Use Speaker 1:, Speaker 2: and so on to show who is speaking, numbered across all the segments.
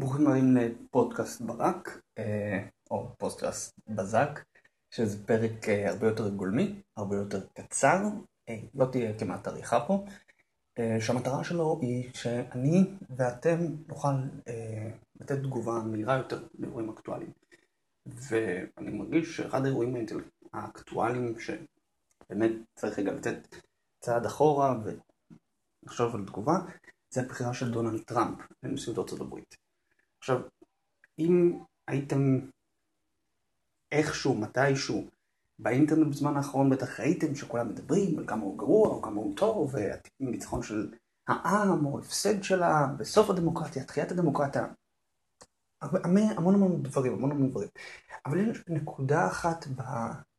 Speaker 1: ברוכים הבאים לפודקאסט ברק, אה, או פודקאסט בזק, שזה פרק אה, הרבה יותר גולמי, הרבה יותר קצר, אה, לא תהיה כמעט עריכה פה, שהמטרה שלו היא שאני ואתם נוכל לתת תגובה מהירה יותר לאירועים אקטואליים. ואני מרגיש שאחד האירועים האקטואליים שבאמת צריך רגע לתת צעד אחורה ולחשוב על תגובה, זה הבחירה של דונלד טראמפ לנשיאות ארצות הברית. עכשיו, אם הייתם איכשהו, מתישהו, באינטרנט בזמן האחרון בטח ראיתם שכולם מדברים על כמה הוא גרוע או כמה הוא טוב, והניצחון של העם או הפסד של העם, בסוף הדמוקרטיה, תחיית הדמוקרטיה, המון המון דברים, המון המון דברים. אבל יש נקודה אחת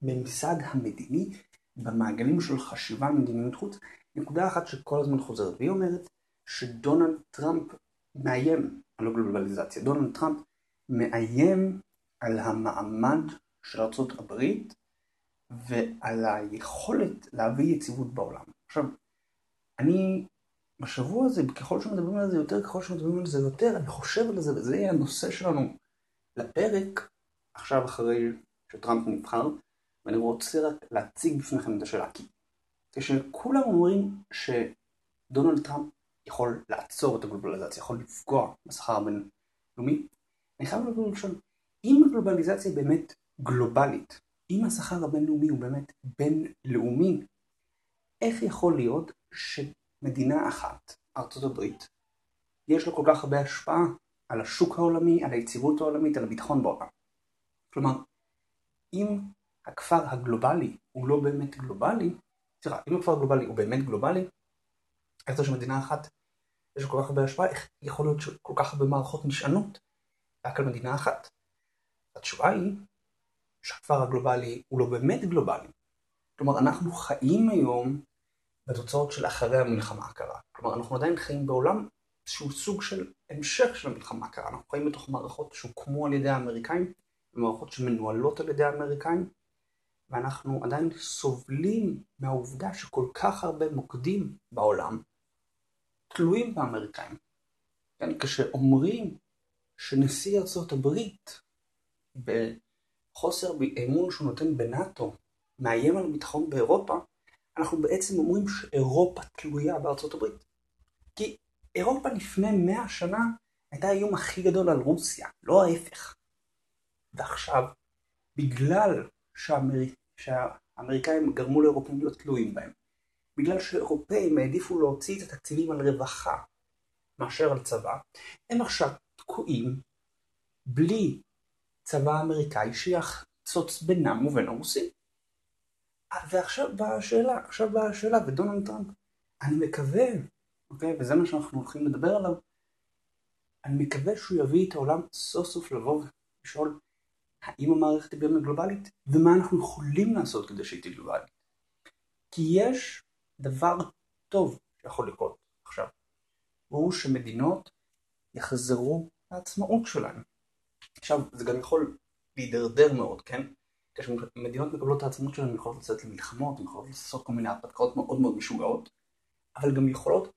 Speaker 1: בממסד המדיני, במעגלים של חשיבה מדיניות חוץ, נקודה אחת שכל הזמן חוזרת, והיא אומרת שדונלד טראמפ מאיים על הגלובליזציה. דונלד טראמפ מאיים על המעמד של ארצות הברית ועל היכולת להביא יציבות בעולם. עכשיו, אני בשבוע הזה, ככל שמדברים על זה יותר, ככל שמדברים על זה יותר, אני חושב על זה, וזה יהיה הנושא שלנו לפרק, עכשיו אחרי שטראמפ נבחר, ואני רוצה רק להציג בפניכם את השאלה, כי כשכולם אומרים שדונלד טראמפ יכול לעצור את הגלובליזציה, יכול לפגוע בשכר הבינלאומי. אני חייב לבוא ולשאול, אם הגלובליזציה באמת גלובלית, אם השכר הבינלאומי הוא באמת בינלאומי, איך יכול להיות שמדינה אחת, ארצות הברית, יש לה כל כך הרבה השפעה על השוק העולמי, על היציבות העולמית, על הביטחון בעולם? כלומר, אם הכפר הגלובלי הוא לא באמת גלובלי, סליחה, אם הכפר הגלובלי הוא באמת גלובלי, איך זה שמדינה אחת יש כל כך הרבה השפעה, איך יכול להיות שכל כך הרבה מערכות נשענות רק על מדינה אחת? התשובה היא שהכפר הגלובלי הוא לא באמת גלובלי. כלומר, אנחנו חיים היום בתוצאות של אחרי המלחמה הקרה. כלומר, אנחנו עדיין חיים בעולם שהוא סוג של המשך של המלחמה הקרה. אנחנו חיים בתוך מערכות שהוקמו על ידי האמריקאים, מערכות שמנוהלות על ידי האמריקאים, ואנחנו עדיין סובלים מהעובדה שכל כך הרבה מוקדים בעולם תלויים באמריקאים. כן? כשאומרים שנשיא ארצות הברית בחוסר אמון שהוא נותן בנאטו מאיים על הביטחון באירופה, אנחנו בעצם אומרים שאירופה תלויה בארצות הברית. כי אירופה לפני מאה שנה הייתה האיום הכי גדול על רוסיה, לא ההפך. ועכשיו, בגלל שהאמר... שהאמריקאים גרמו לאירופאים להיות תלויים בהם, בגלל שאירופאים העדיפו להוציא את התקציבים על רווחה מאשר על צבא, הם עכשיו תקועים בלי צבא אמריקאי שיחצוץ בינם ובין הרוסים. ועכשיו באה השאלה, עכשיו באה השאלה, ודונלד טראמפ, אני מקווה, אוקיי, וזה מה שאנחנו הולכים לדבר עליו, אני מקווה שהוא יביא את העולם סוף סוף לבוא ולשאול האם המערכת באמת גלובלית, ומה אנחנו יכולים לעשות כדי שהיא תהיה גלובלית. כי יש דבר טוב שיכול לקרות עכשיו, והוא שמדינות יחזרו לעצמאות שלהן. עכשיו, זה גם יכול להידרדר מאוד, כן? כשמדינות מקבלות את העצמאות שלהן, הן יכולות לצאת למלחמות, הן יכולות לעשות כל מיני הרפתקאות מאוד מאוד משוגעות, אבל גם יכולות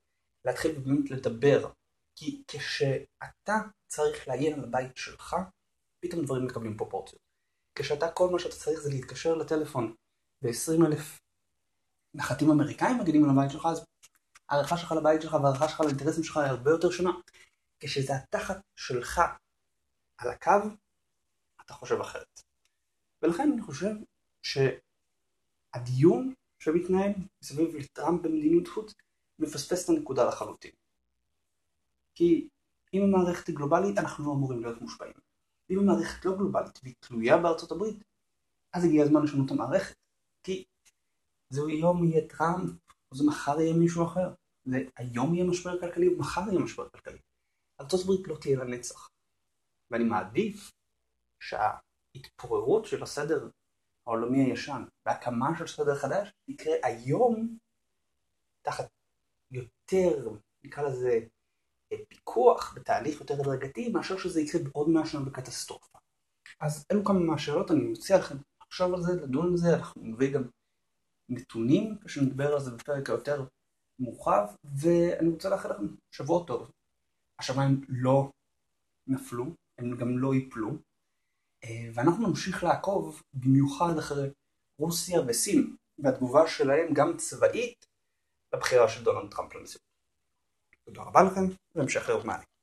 Speaker 1: להתחיל באמת לדבר. כי כשאתה צריך לעיין על הבית שלך, פתאום דברים מקבלים פרופורציות. כשאתה, כל מה שאתה צריך זה להתקשר לטלפון ב-20 אלף נחתים אמריקאים מגינים על הבית שלך, אז הערכה שלך לבית שלך והערכה שלך לאינטרסים שלך היא הרבה יותר שונה. כשזה התחת שלך על הקו, אתה חושב אחרת. ולכן אני חושב שהדיון שמתנהל מסביב לטראמפ במדיניות חוץ מפספס את הנקודה לחלוטין. כי אם המערכת היא גלובלית, אנחנו לא אמורים להיות מושפעים. אם המערכת לא גלובלית והיא תלויה בארצות הברית, אז הגיע הזמן לשנות את המערכת. כי זה היום יהיה טראמפ, או זה מחר יהיה מישהו אחר. זה היום יהיה משבר כלכלי ומחר יהיה משבר כלכלי. הברית לא תהיה לנצח. ואני מעדיף שההתפוררות של הסדר העולמי הישן והקמה של סדר חדש יקרה היום תחת יותר, נקרא לזה, פיקוח בתהליך יותר הדרגתי מאשר שזה יקרה בעוד מאה שנה בקטסטרופה. אז אלו כמה מהשאלות, אני מציע לכם לחשוב על זה, לדון על זה, אנחנו נביא גם נתונים, כשנדבר על זה בפרק היותר מורחב, ואני רוצה לאחל לכם שבוע טוב. השמיים לא נפלו, הם גם לא ייפלו, אה, ואנחנו נמשיך לעקוב במיוחד אחרי רוסיה וסין, והתגובה שלהם גם צבאית לבחירה של דונלד טראמפ לנשיאות. תודה רבה לכם, והמשך לראות מעניין.